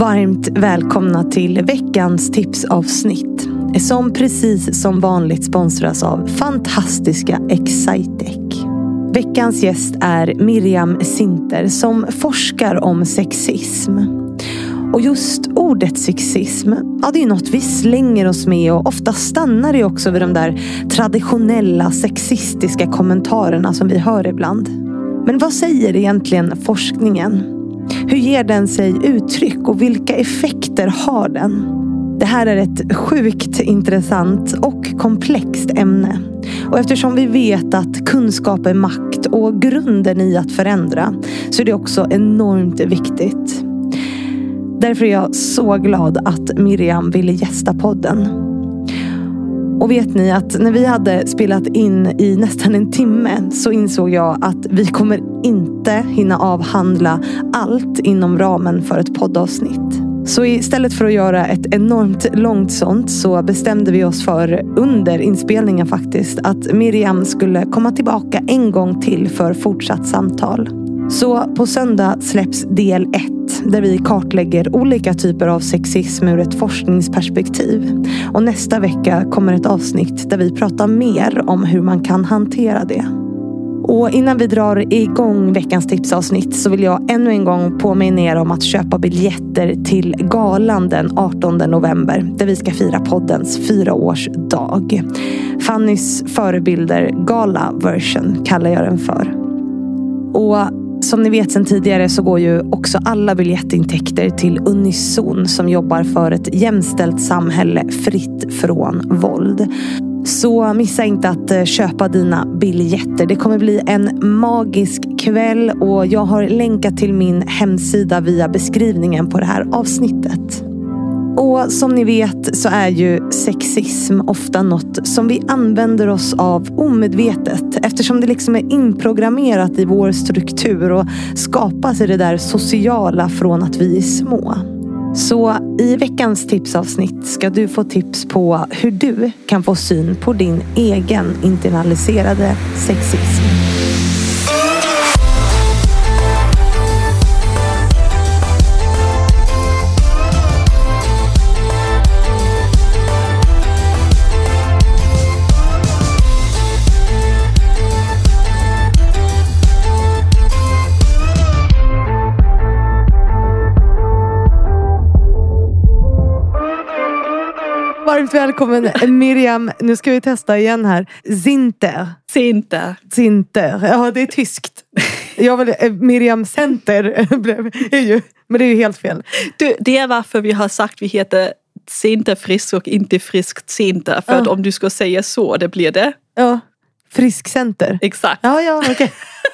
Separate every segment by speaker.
Speaker 1: Varmt välkomna till veckans tipsavsnitt. Som precis som vanligt sponsras av fantastiska Excitec. Veckans gäst är Miriam Sinter som forskar om sexism. Och just ordet sexism, ja det är något vi slänger oss med och ofta stannar det också vid de där traditionella sexistiska kommentarerna som vi hör ibland. Men vad säger egentligen forskningen? Hur ger den sig uttryck och vilka effekter har den? Det här är ett sjukt intressant och komplext ämne. Och eftersom vi vet att kunskap är makt och grunden i att förändra så är det också enormt viktigt. Därför är jag så glad att Miriam ville gästa podden. Och vet ni att när vi hade spelat in i nästan en timme så insåg jag att vi kommer inte hinna avhandla allt inom ramen för ett poddavsnitt. Så istället för att göra ett enormt långt sånt så bestämde vi oss för under inspelningen faktiskt att Miriam skulle komma tillbaka en gång till för fortsatt samtal. Så på söndag släpps del 1 där vi kartlägger olika typer av sexism ur ett forskningsperspektiv. Och nästa vecka kommer ett avsnitt där vi pratar mer om hur man kan hantera det. Och innan vi drar igång veckans tipsavsnitt så vill jag ännu en gång påminna er om att köpa biljetter till galan den 18 november där vi ska fira poddens fyraårsdag. Fannys förebilder gala version kallar jag den för. Och som ni vet sedan tidigare så går ju också alla biljettintäkter till Unison som jobbar för ett jämställt samhälle fritt från våld. Så missa inte att eh, köpa dina biljetter. Det kommer bli en magisk kväll och jag har länkat till min hemsida via beskrivningen på det här avsnittet. Och som ni vet så är ju sexism ofta något som vi använder oss av omedvetet eftersom det liksom är inprogrammerat i vår struktur och skapas i det där sociala från att vi är små. Så i veckans tipsavsnitt ska du få tips på hur du kan få syn på din egen internaliserade sexism. Varmt välkommen Miriam, nu ska vi testa igen här. Zinter.
Speaker 2: Zinter.
Speaker 1: Zinter, ja det är tyskt. Jag vill, eh, Miriam Center är ju, men det är ju helt fel.
Speaker 2: Du, det är varför vi har sagt vi heter Zinter frisk och inte friskt Zinter. För ja. att om du ska säga så, det blir det.
Speaker 1: Ja, friskcenter.
Speaker 2: Exakt.
Speaker 1: Ja, ja, okej. Okay.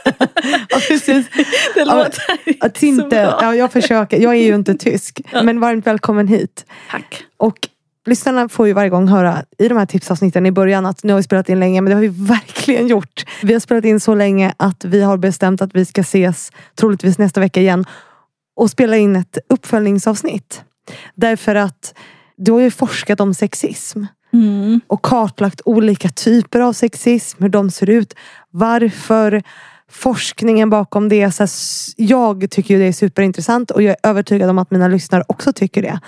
Speaker 1: ja, precis.
Speaker 2: Det låter
Speaker 1: ja, Tinte, ja, jag försöker. Jag är ju inte tysk. Ja. Men varmt välkommen hit.
Speaker 2: Tack.
Speaker 1: Och Lyssnarna får ju varje gång höra i de här tipsavsnitten i början att nu har vi spelat in länge men det har vi verkligen gjort. Vi har spelat in så länge att vi har bestämt att vi ska ses troligtvis nästa vecka igen och spela in ett uppföljningsavsnitt. Därför att du har ju forskat om sexism.
Speaker 2: Mm.
Speaker 1: Och kartlagt olika typer av sexism, hur de ser ut. Varför forskningen bakom det. Så jag tycker det är superintressant och jag är övertygad om att mina lyssnare också tycker det.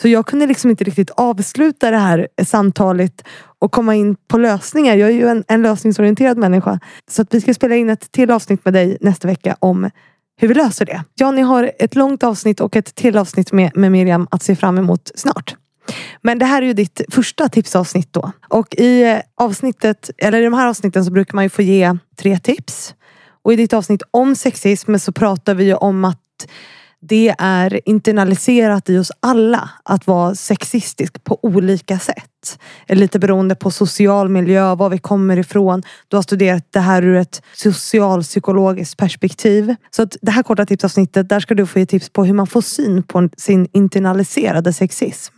Speaker 1: Så jag kunde liksom inte riktigt avsluta det här samtalet och komma in på lösningar. Jag är ju en, en lösningsorienterad människa. Så att vi ska spela in ett till avsnitt med dig nästa vecka om hur vi löser det. Ja, ni har ett långt avsnitt och ett till avsnitt med, med Miriam att se fram emot snart. Men det här är ju ditt första tipsavsnitt då. Och i eh, avsnittet, eller i de här avsnitten så brukar man ju få ge tre tips. Och i ditt avsnitt om sexism så pratar vi ju om att det är internaliserat i oss alla att vara sexistisk på olika sätt. Lite beroende på social miljö, var vi kommer ifrån. Du har studerat det här ur ett socialpsykologiskt perspektiv. Så att det här korta tipsavsnittet, där ska du få ge tips på hur man får syn på sin internaliserade sexism.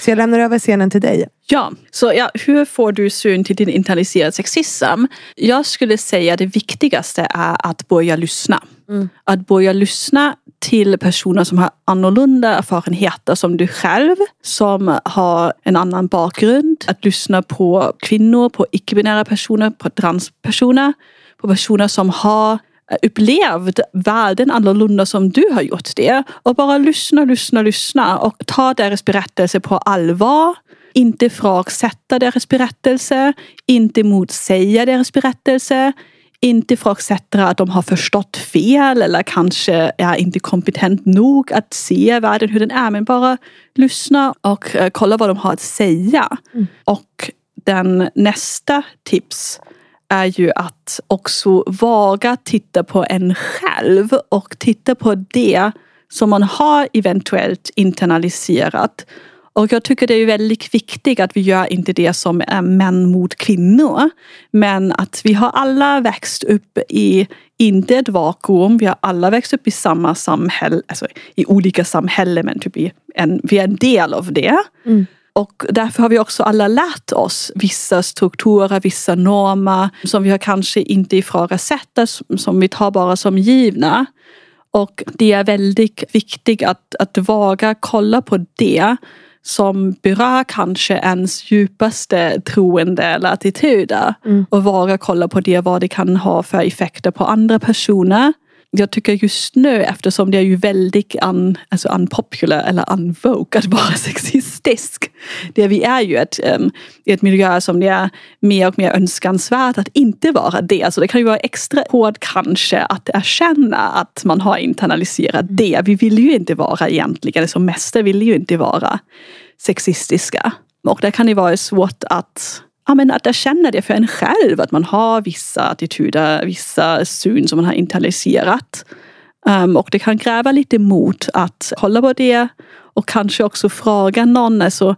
Speaker 1: Så jag lämnar över scenen till dig.
Speaker 2: Ja, så ja, hur får du syn till din internaliserade sexism? Jag skulle säga det viktigaste är att börja lyssna.
Speaker 1: Mm.
Speaker 2: Att börja lyssna till personer som har annorlunda erfarenheter som du själv, som har en annan bakgrund. Att lyssna på kvinnor, på icke-binära personer, på transpersoner, på personer som har eh, upplevt världen annorlunda som du har gjort det. Och bara lyssna, lyssna, lyssna och ta deras berättelse på allvar. Inte ifrågasätta deras berättelse, inte motsäga deras berättelse, inte ifrågasätta att de har förstått fel eller kanske är inte kompetent nog att se världen hur den är. Men bara lyssna och uh, kolla vad de har att säga. Mm. Och den nästa tips är ju att också våga titta på en själv och titta på det som man har eventuellt internaliserat. Och jag tycker det är väldigt viktigt att vi gör inte det som är män mot kvinnor. Men att vi har alla växt upp i, inte ett vakuum, vi har alla växt upp i samma samhälle, alltså i olika samhällen men typ i en, vi är en del av det. Mm. Och därför har vi också alla lärt oss vissa strukturer, vissa normer som vi har kanske inte ifrågasatt, som vi tar bara som givna. Och det är väldigt viktigt att, att våga kolla på det som berör kanske ens djupaste troende eller attityder. Mm. Och våga kolla på det, vad det kan ha för effekter på andra personer jag tycker just nu, eftersom det är ju väldigt un, alltså unpopular eller unvoke att vara sexistisk. Det vi är ju ett, um, ett miljö som det är mer och mer önskansvärt att inte vara det. Alltså det kan ju vara extra hårt kanske att erkänna att man har internaliserat det. Vi vill ju inte vara egentligen, alltså som mesta vill ju inte vara sexistiska. Och det kan ju vara svårt att ja, men att erkänna det för en själv, att man har vissa attityder, vissa syn som man har internaliserat. Um, och det kan kräva lite mod att kolla på det och kanske också fråga någon. Alltså,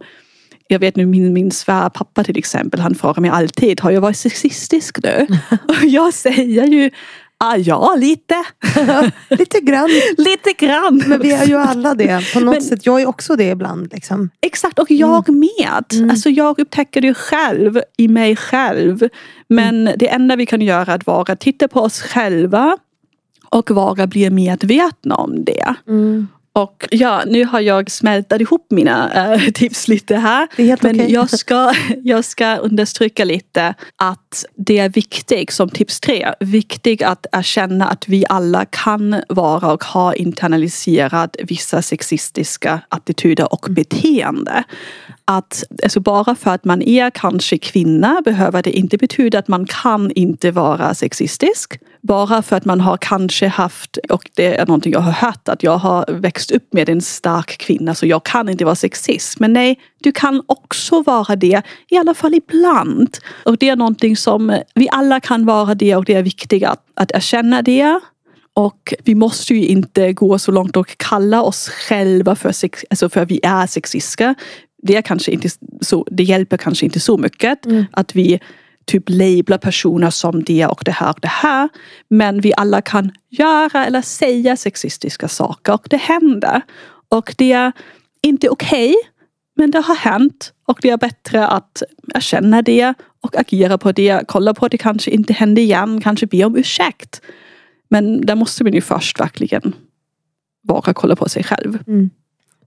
Speaker 2: jag vet nu min, min svärpappa till exempel, han frågar mig alltid, har jag varit sexistisk nu? och jag säger ju Ah, ja, lite.
Speaker 1: lite grann.
Speaker 2: lite grann.
Speaker 1: Men vi är ju alla det på något Men, sätt. Jag är också det ibland. Liksom.
Speaker 2: Exakt, och jag mm. med. Mm. Alltså, jag upptäcker det själv i mig själv. Men mm. det enda vi kan göra är att vara titta på oss själva och vara bli medvetna om det. Mm. Och ja, nu har jag smältat ihop mina äh, tips lite här.
Speaker 1: Men
Speaker 2: okay. jag, ska, jag ska understryka lite att det är viktigt som tips tre. Viktigt att erkänna att vi alla kan vara och ha internaliserat vissa sexistiska attityder och beteende. Att alltså bara för att man är kanske kvinna behöver det inte betyda att man kan inte vara sexistisk bara för att man har kanske haft, och det är någonting jag har hört, att jag har växt upp med en stark kvinna så jag kan inte vara sexist. Men nej, du kan också vara det, i alla fall ibland. Och det är någonting som vi alla kan vara det och det är viktigt att, att erkänna det. Och vi måste ju inte gå så långt och kalla oss själva för, sex, alltså för vi är sexistiska. Det, är kanske inte så, det hjälper kanske inte så mycket mm. att vi typ labla personer som det och det här och det här. Men vi alla kan göra eller säga sexistiska saker och det händer. Och det är inte okej, okay, men det har hänt. Och det är bättre att erkänna det och agera på det. Kolla på att det kanske inte händer igen, kanske be om ursäkt. Men där måste man ju först verkligen våga kolla på sig själv.
Speaker 1: Mm.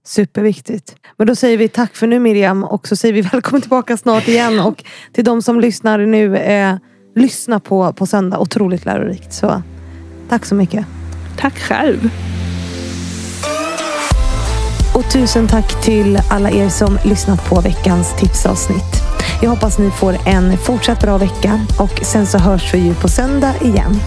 Speaker 1: Superviktigt. Men då säger vi tack för nu Miriam och så säger vi välkommen tillbaka snart igen. Och till de som lyssnar nu, eh, lyssna på, på söndag. Otroligt lärorikt. Så tack så mycket.
Speaker 2: Tack själv.
Speaker 1: Och tusen tack till alla er som lyssnat på veckans tipsavsnitt. Jag hoppas ni får en fortsatt bra vecka och sen så hörs vi ju på söndag igen.